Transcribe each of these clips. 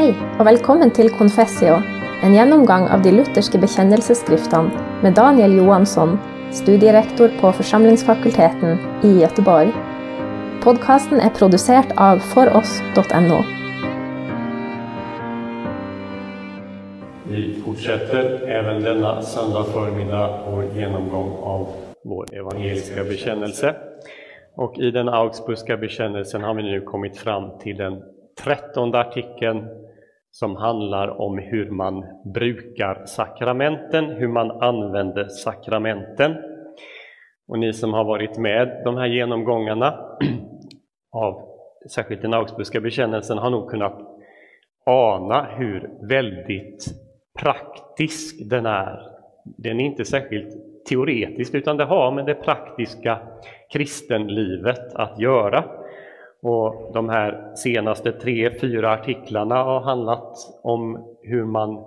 Hei, og velkommen til Confessio, en gjennomgang av de lutherske bekjennelsesskriftene med Daniel Johansson, studierektor på Forsamlingsfakulteten i Göteborg. Podkasten er produsert av foross.no. Vi fortsätter även denna söndag förmiddag vår genomgång av vår evangeliska bekännelse. Och i den Augsburgska bekännelsen har vi nu kommit fram till den trettonde artikeln som handlar om hur man brukar sakramenten, hur man använder sakramenten. Och ni som har varit med de här genomgångarna av särskilt den Augsburgska bekännelsen har nog kunnat ana hur väldigt praktisk den är. Den är inte särskilt teoretisk utan det har med det praktiska kristenlivet att göra. Och de här senaste tre, fyra artiklarna har handlat om hur man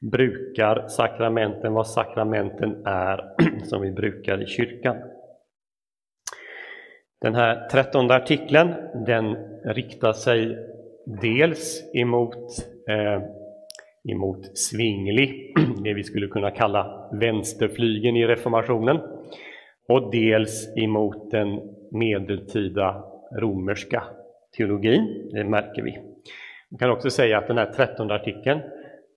brukar sakramenten, vad sakramenten är som vi brukar i kyrkan. Den här trettonde artikeln den riktar sig dels emot, eh, emot Svingli, det vi skulle kunna kalla vänsterflygen i reformationen, och dels emot den medeltida romerska teologin, det märker vi. Man kan också säga att den här trettonde artikeln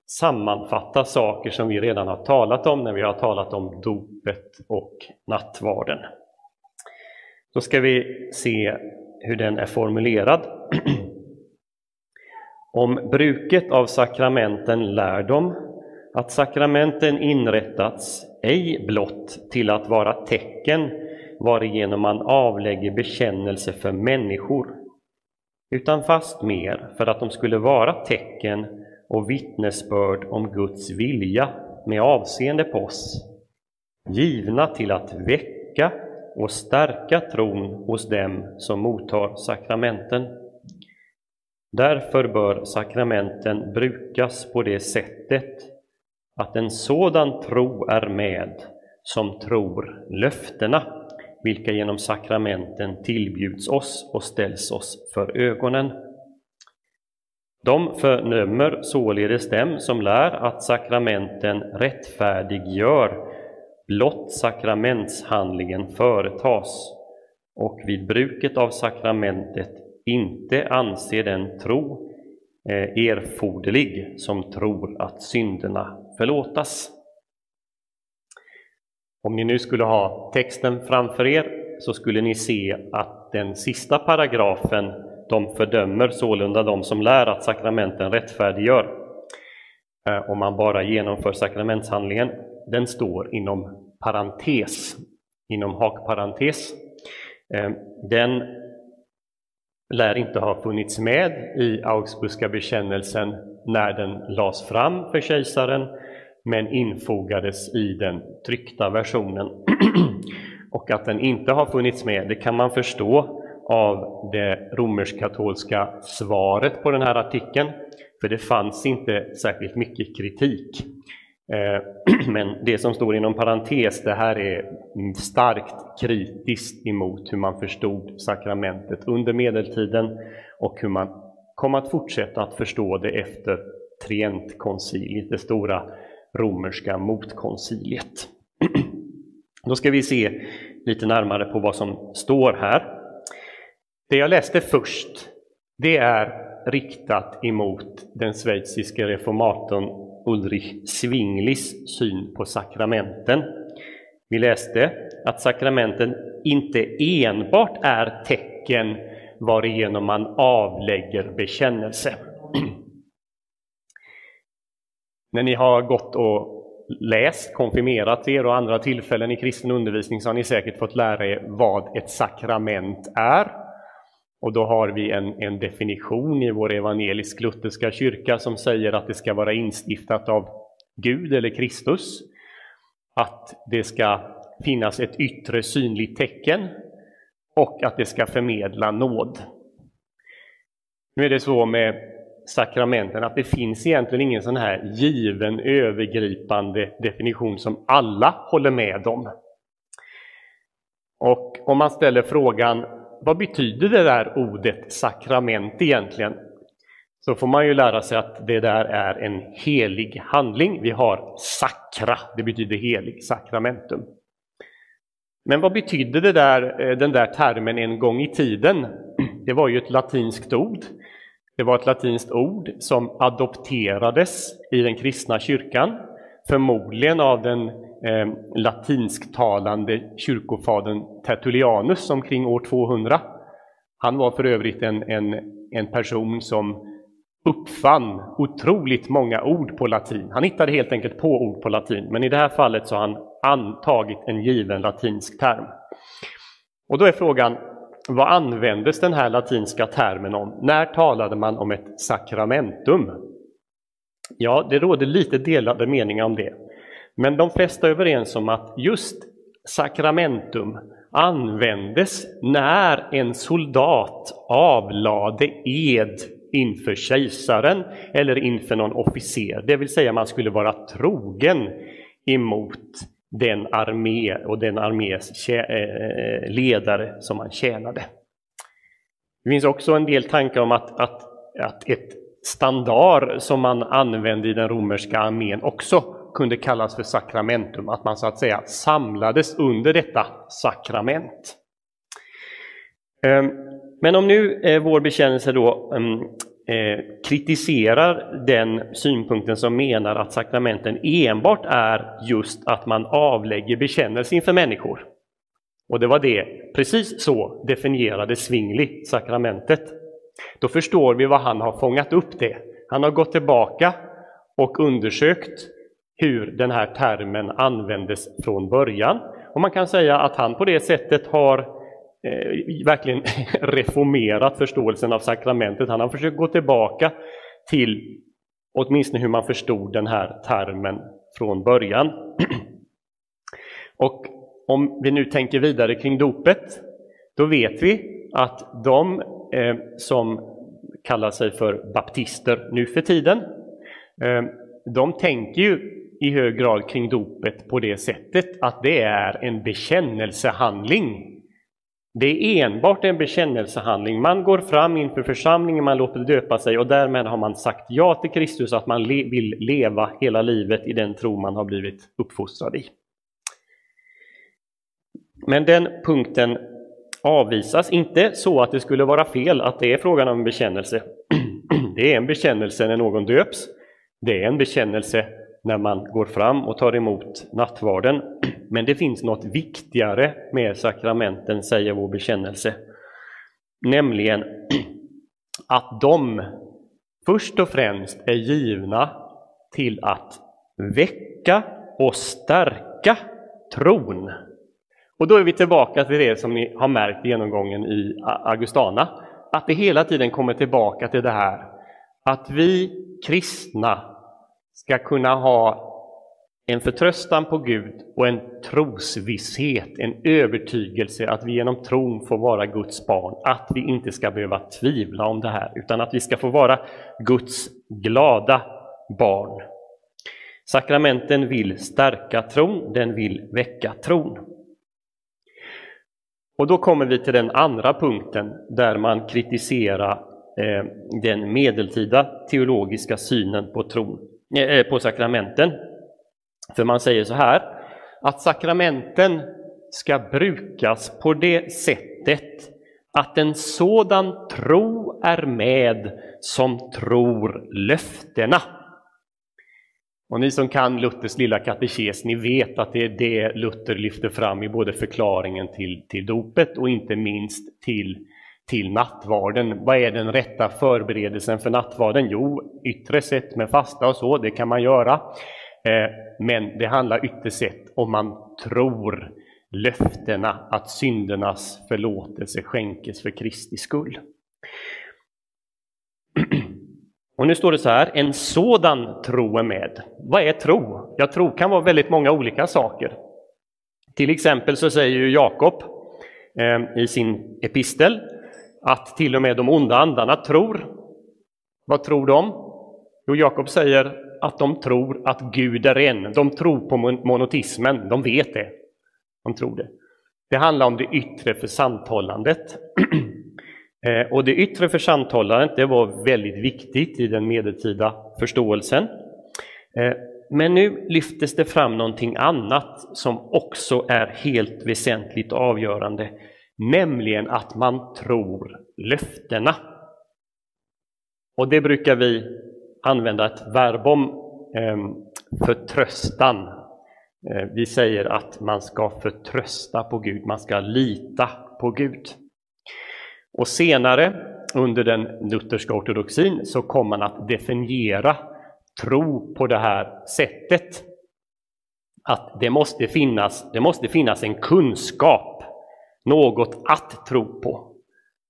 sammanfattar saker som vi redan har talat om när vi har talat om dopet och nattvarden. Då ska vi se hur den är formulerad. Om bruket av sakramenten lär de att sakramenten inrättats ej blott till att vara tecken varigenom man avlägger bekännelse för människor, utan fast mer för att de skulle vara tecken och vittnesbörd om Guds vilja med avseende på oss, givna till att väcka och stärka tron hos dem som mottar sakramenten. Därför bör sakramenten brukas på det sättet att en sådan tro är med som tror löftena vilka genom sakramenten tillbjuds oss och ställs oss för ögonen. De förnömmer således dem som lär att sakramenten rättfärdiggör blott sakramentshandlingen företas och vid bruket av sakramentet inte anser den tro eh, erforderlig som tror att synderna förlåtas. Om ni nu skulle ha texten framför er så skulle ni se att den sista paragrafen, de fördömer sålunda de som lär att sakramenten rättfärdiggör, eh, om man bara genomför sakramentshandlingen, den står inom parentes, inom hakparentes. Eh, den lär inte ha funnits med i Augsburgska bekännelsen när den lades fram för kejsaren, men infogades i den tryckta versionen. och att den inte har funnits med, det kan man förstå av det romersk-katolska svaret på den här artikeln, för det fanns inte särskilt mycket kritik. Eh, men det som står inom parentes, det här är starkt kritiskt emot hur man förstod sakramentet under medeltiden och hur man kom att fortsätta att förstå det efter Trientkonciliet, det stora romerska motkonciliet. Då ska vi se lite närmare på vad som står här. Det jag läste först, det är riktat emot den schweiziske reformatorn Ulrich Zwinglis syn på sakramenten. Vi läste att sakramenten inte enbart är tecken varigenom man avlägger bekännelse. När ni har gått och läst, konfirmerat er och andra tillfällen i kristen undervisning så har ni säkert fått lära er vad ett sakrament är. Och då har vi en, en definition i vår evangelisk-lutherska kyrka som säger att det ska vara instiftat av Gud eller Kristus, att det ska finnas ett yttre synligt tecken och att det ska förmedla nåd. Nu är det så med sakramenten att det finns egentligen ingen sån här given övergripande definition som alla håller med om. Och om man ställer frågan vad betyder det där ordet sakrament egentligen? så får man ju lära sig att det där är en helig handling. Vi har sakra, det betyder helig, sakramentum. Men vad betydde det där, eh, den där termen en gång i tiden? Det var ju ett latinskt ord. Det var ett latinskt ord som adopterades i den kristna kyrkan, förmodligen av den eh, latinsktalande kyrkofadern Tertullianus omkring år 200. Han var för övrigt en, en, en person som uppfann otroligt många ord på latin. Han hittade helt enkelt på ord på latin, men i det här fallet så har han antagit en given latinsk term. Och då är frågan, vad användes den här latinska termen om? När talade man om ett sakramentum? Ja, det råder lite delade meningar om det. Men de flesta är överens om att just sakramentum användes när en soldat avlade ed inför kejsaren eller inför någon officer, det vill säga man skulle vara trogen emot den armé och den armés eh, eh, ledare som man tjänade. Det finns också en del tankar om att, att, att ett standard som man använde i den romerska armén också kunde kallas för sakramentum, att man så att säga samlades under detta sakrament. Ehm, men om nu eh, vår bekännelse då ehm, Eh, kritiserar den synpunkten som menar att sakramenten enbart är just att man avlägger bekännelse inför människor. Och det var det, precis så definierade Svingli sakramentet. Då förstår vi vad han har fångat upp det. Han har gått tillbaka och undersökt hur den här termen användes från början. Och man kan säga att han på det sättet har eh, verkligen reformerat förståelsen av sakramentet. Han har försökt gå tillbaka till åtminstone hur man förstod den här termen från början. Och om vi nu tänker vidare kring dopet, då vet vi att de eh, som kallar sig för baptister nu för tiden, eh, de tänker ju i hög grad kring dopet på det sättet att det är en bekännelsehandling det är enbart en bekännelsehandling. Man går fram inför församlingen, man låter döpa sig och därmed har man sagt ja till Kristus, att man le vill leva hela livet i den tro man har blivit uppfostrad i. Men den punkten avvisas inte så att det skulle vara fel att det är frågan om en bekännelse. Det är en bekännelse när någon döps. Det är en bekännelse när man går fram och tar emot nattvarden. Men det finns något viktigare med sakramenten, säger vår bekännelse. Nämligen att de först och främst är givna till att väcka och stärka tron. Och då är vi tillbaka till det som ni har märkt i genomgången i Augustana, att det hela tiden kommer tillbaka till det här att vi kristna ska kunna ha en förtröstan på Gud och en trosvisshet, en övertygelse att vi genom tron får vara Guds barn, att vi inte ska behöva tvivla om det här, utan att vi ska få vara Guds glada barn. Sakramenten vill stärka tron, den vill väcka tron. Och då kommer vi till den andra punkten där man kritiserar eh, den medeltida teologiska synen på tron. Eh, på sakramenten. För man säger så här, att sakramenten ska brukas på det sättet att en sådan tro är med som tror löftena. Och ni som kan Luthers lilla katekes, ni vet att det är det Luther lyfter fram i både förklaringen till, till dopet och inte minst till till nattvarden. Vad är den rätta förberedelsen för nattvarden? Jo, yttre sett med fasta och så, det kan man göra. Eh, men det handlar ytterst sett om man tror löftena att syndernas förlåtelse skänkes för Kristi skull. Och nu står det så här, en sådan tro är med. Vad är tro? Ja, tro kan vara väldigt många olika saker. Till exempel så säger ju Jakob eh, i sin epistel att till och med de onda andarna tror. Vad tror de? Jo, Jakob säger att de tror att Gud är en. De tror på monotismen, de vet det. De tror det. Det handlar om det yttre för santhållandet. Eh, och det yttre församtalandet det var väldigt viktigt i den medeltida förståelsen. Eh, men nu lyftes det fram någonting annat som också är helt väsentligt avgörande, nämligen att man tror löftena. Och det brukar vi använda ett verb om, eh, förtröstan. Eh, vi säger att man ska förtrösta på Gud, man ska lita på Gud. Och senare under den lutherska ortodoxin så kom man att definiera tro på det här sättet. Att det måste finnas, det måste finnas en kunskap, något att tro på.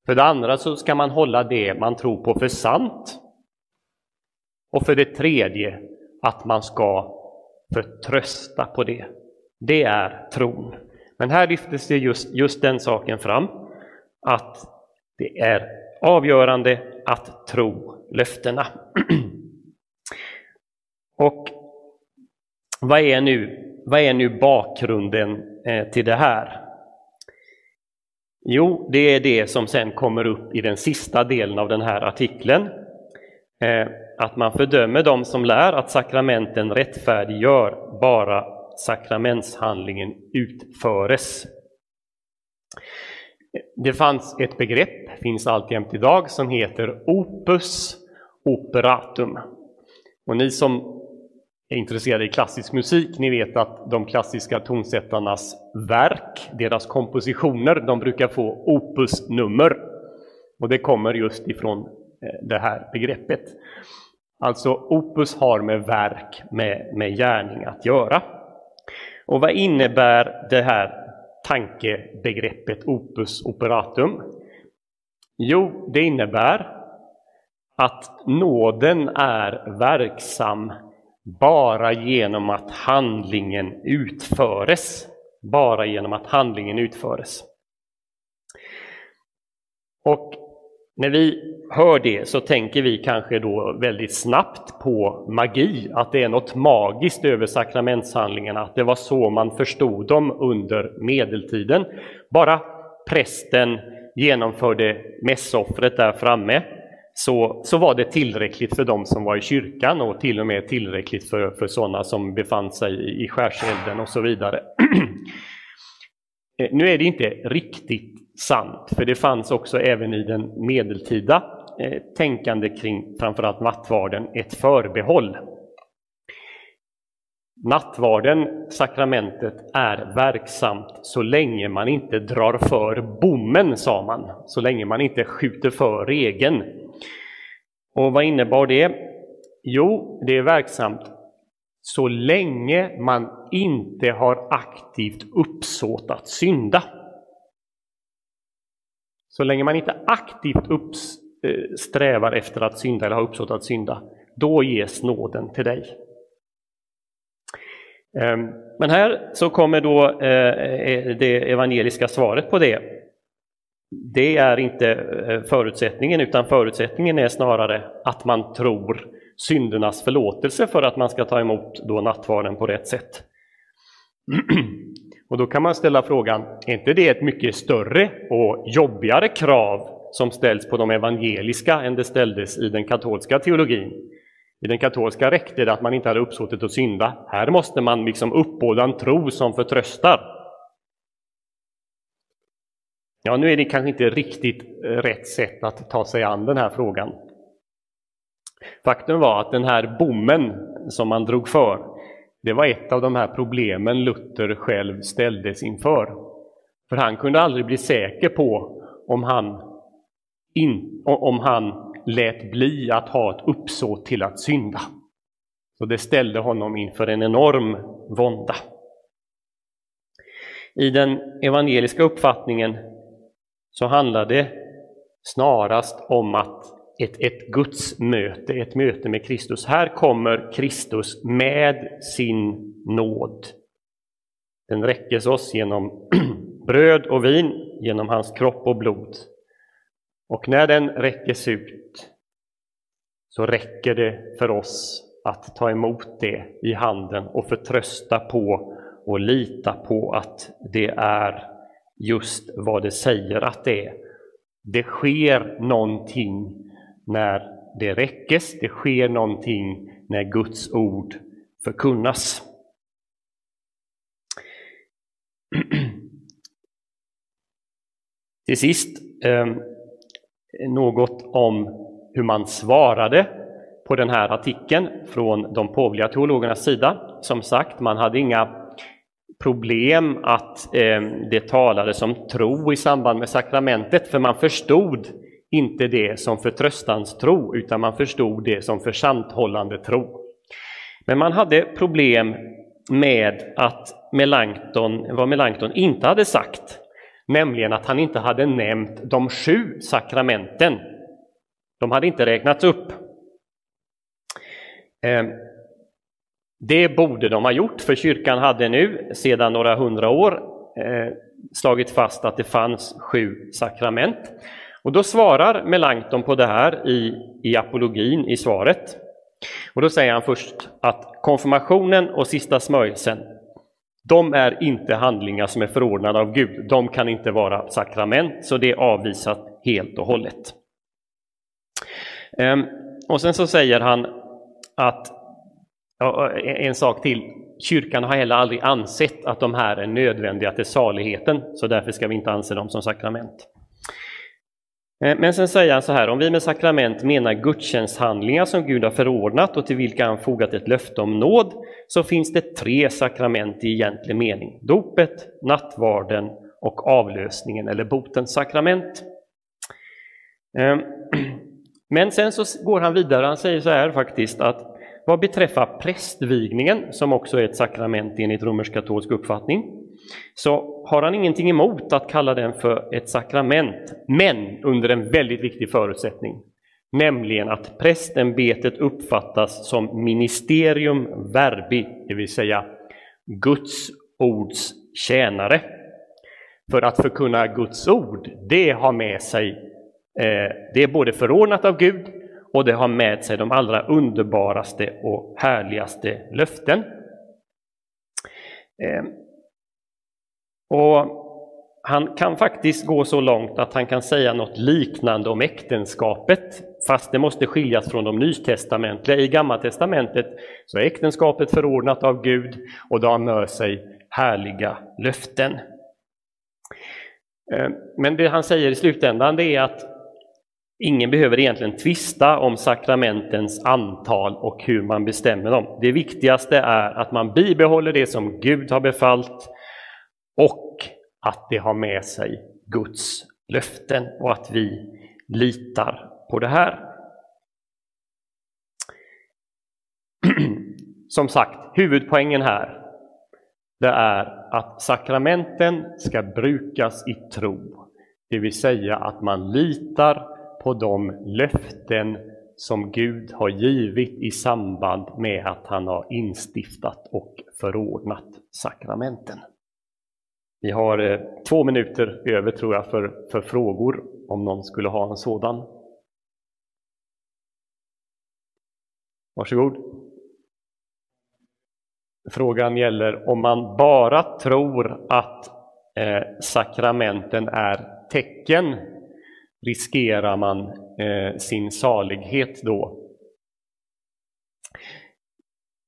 För det andra så ska man hålla det man tror på för sant. Och för det tredje att man ska förtrösta på det. Det är tron. Men här lyftes det just, just den saken fram, att det är avgörande att tro löftena. Och vad är nu, vad är nu bakgrunden eh, till det här? Jo, det är det som sen kommer upp i den sista delen av den här artikeln. Eh, att man fördömer dem som lär att sakramenten rättfärdiggör bara sakramentshandlingen utföres. Det fanns ett begrepp, finns alltjämt idag, som heter opus operatum. Och ni som är intresserade i klassisk musik, ni vet att de klassiska tonsättarnas verk, deras kompositioner, de brukar få opusnummer. Och det kommer just ifrån Eh, det här begreppet. Alltså opus har med verk, med, med gärning att göra. Och vad innebär det här tankebegreppet opus operatum? Jo, det innebär att nåden är verksam bara genom att handlingen utföres. Bara genom att handlingen utföres. Och när vi hör det så tänker vi kanske då väldigt snabbt på magi, att det är något magiskt över sakramentshandlingarna, att det var så man förstod dem under medeltiden. Bara prästen genomförde mässoffret där framme så, så var det tillräckligt för de som var i kyrkan och till och med tillräckligt för, för sådana som befann sig i, i skärselden och så vidare. Eh, nu är det inte riktigt sant, för det fanns också även i den medeltida Eh, tänkande kring framförallt nattvarden ett förbehåll. Nattvarden, sakramentet, är verksamt så länge man inte drar för bommen, sa man, så länge man inte skjuter för regeln. Och vad innebar det? Jo, det är verksamt så länge man inte har aktivt uppsåt att synda. Så länge man inte aktivt upps, Eh, strävar efter att synda eller har uppsåt att synda, då ges nåden till dig. Ehm, men här så kommer då eh, eh, det evangeliska svaret på det. Det är inte förutsättningen, utan förutsättningen är snarare att man tror syndernas förlåtelse för att man ska ta emot då nattvarden på rätt sätt. Och då kan man ställa frågan, är inte det ett mycket större och jobbigare krav som ställs på de evangeliska än det ställdes i den katolska teologin? I den katolska räckte det att man inte hade uppsåtet att synda. Här måste man liksom uppbåda en tro som förtröstar. Ja, nu är det kanske inte riktigt eh, rätt sätt att ta sig an den här frågan. Faktum var att den här bommen som man drog för, det var ett av de här problemen Luther själv ställdes inför. För han kunde aldrig bli säker på om han, in, om han lät bli att ha ett uppsåt till att synda. Så det ställde honom inför en enorm vånda. I den evangeliska uppfattningen så handlar det snarast om att ett, ett Guds möte, ett möte med Kristus. Här kommer Kristus med sin nåd. Den räckes oss genom bröd och vin, genom hans kropp och blod. Och när den räckes ut så räcker det för oss att ta emot det i handen och förtrösta på och lita på att det är just vad det säger att det är. Det sker någonting när det räckes, det sker någonting när Guds ord förkunnas. Till sist ehm, något om hur man svarade på den här artikeln från de påvliga teologernas sida. Som sagt, man hade inga problem att eh, det talades om tro i samband med sakramentet, för man förstod inte det som förtröstanstro, utan man förstod det som försanthållande tro. Men man hade problem med att Melanchthon, vad Melanchthon inte hade sagt, nämligen att han inte hade nämnt de sju sakramenten. De hade inte räknats upp. Ehm, det borde de ha gjort, för kyrkan hade nu sedan några hundra år eh, slagit fast att det fanns sju sakrament. Och då svarar Melanchthon på det här i, i apologin i svaret. Och då säger han först att konfirmationen och sista smörjelsen, de är inte handlingar som är förordnade av Gud. De kan inte vara sakrament, så det är avvisat helt och hållet. Ehm, och sen så säger han att, en sak till, kyrkan har heller aldrig ansett att de här är nödvändiga till saligheten, så därför ska vi inte anse dem som sakrament. Ehm, men sen säger han så här, om vi med sakrament menar gudstjänsthandlingar som Gud har förordnat och till vilka han fogat ett löfte om nåd, så finns det tre sakrament i egentlig mening. Dopet, nattvarden och avlösningen eller botens sakrament. Ehm, men sen så går han vidare, han säger så här faktiskt att vad beträffar prästvigningen, som också är ett sakrament enligt romersk-katolsk uppfattning, så har han ingenting emot att kalla den för ett sakrament, men under en väldigt viktig förutsättning, nämligen att prästämbetet uppfattas som ministerium verbi, det vill säga Guds ords tjänare. För att förkunna Guds ord, det har med sig, eh, det är både förordnat av Gud och det har med sig de allra underbaraste och härligaste löften. Eh, och han kan faktiskt gå så långt att han kan säga något liknande om äktenskapet, fast det måste skiljas från de nytestamentliga. I Gamla testamentet så är äktenskapet förordnat av Gud och det har med sig härliga löften. Eh, men det han säger i slutändan det är att ingen behöver egentligen tvista om sakramentens antal och hur man bestämmer dem. Det viktigaste är att man bibehåller det som Gud har befallt och att det har med sig Guds löften och att vi litar på det här. Som sagt, huvudpoängen här det är att sakramenten ska brukas i tro, det vill säga att man litar på de löften som Gud har givit i samband med att han har instiftat och förordnat sakramenten. Vi har eh, två minuter över tror jag för, för frågor om någon skulle ha en sådan. Varsågod. Frågan gäller om man bara tror att eh, sakramenten är tecken, riskerar man eh, sin salighet då?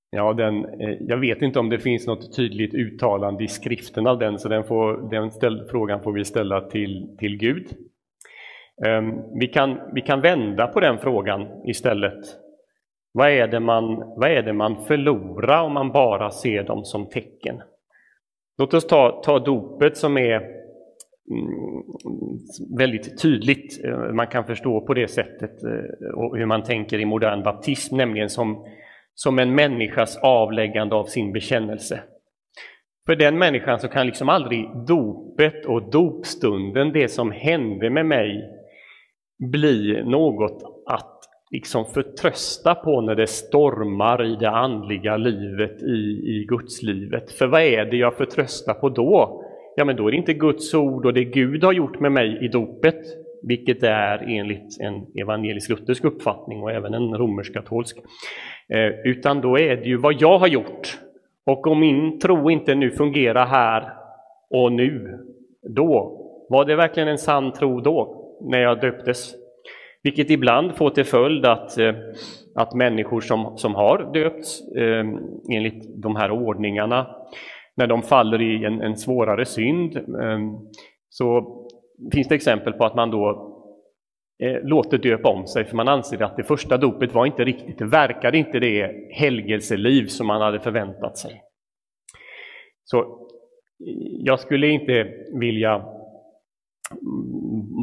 Ja, den, eh, jag vet inte om det finns något tydligt uttalande i skriften av den, så den, får, den ställ, frågan får vi ställa till, till Gud. Ehm, vi, kan, vi kan vända på den frågan istället. Vad är, det man, vad är det man förlorar om man bara ser dem som tecken? Låt oss ta, ta dopet som är mm, väldigt tydligt. Eh, man kan förstå på det sättet eh, och hur man tänker i modern baptism, nämligen som som en människas avläggande av sin bekännelse. För den människan så kan liksom aldrig dopet och dopstunden, det som hände med mig, bli något att liksom förtrösta på när det stormar i det andliga livet, i, i gudslivet. För vad är det jag förtröstar på då? Ja, men då är det inte Guds ord och det Gud har gjort med mig i dopet, vilket är enligt en evangelisk-luthersk uppfattning och även en romersk-katolsk. Eh, utan då är det ju vad jag har gjort. Och om min tro inte nu fungerar här och nu, då, var det verkligen en sann tro då? när jag döptes. Vilket ibland får till följd att, eh, att människor som, som har döpts eh, enligt de här ordningarna, när de faller i en, en svårare synd, eh, så finns det exempel på att man då låter döpa om sig för man anser att det första dopet var inte riktigt, det verkade inte det helgelseliv som man hade förväntat sig. Så jag skulle inte vilja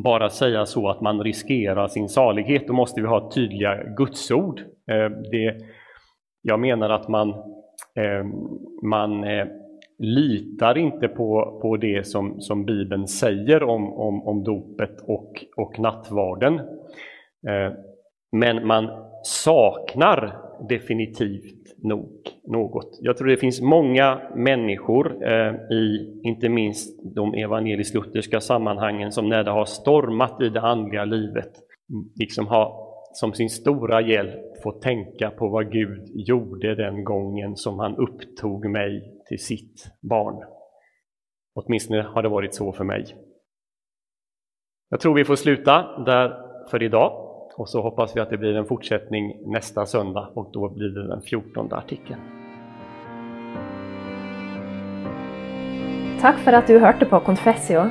bara säga så att man riskerar sin salighet, då måste vi ha tydliga gudsord. Eh, det, jag menar att man, eh, man eh, litar inte på, på det som, som Bibeln säger om, om, om dopet och, och nattvarden. Men man saknar definitivt nog något. Jag tror det finns många människor eh, i inte minst de evangelisk-lutherska sammanhangen som när det har stormat i det andliga livet liksom har som sin stora hjälp fått tänka på vad Gud gjorde den gången som han upptog mig till sitt barn. Åtminstone har det varit så för mig. Jag tror vi får sluta där för idag. Och så hoppas vi att det blir en fortsättning nästa söndag och då blir det den fjortonde artikeln. Tack för att du hörde på Confessio.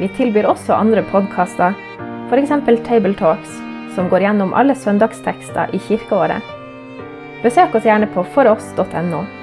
Vi tillbyr också andra podcaster, för exempel Table Talks, som går igenom alla söndagstexter i kirkeåret. Besök oss gärna på foross.no.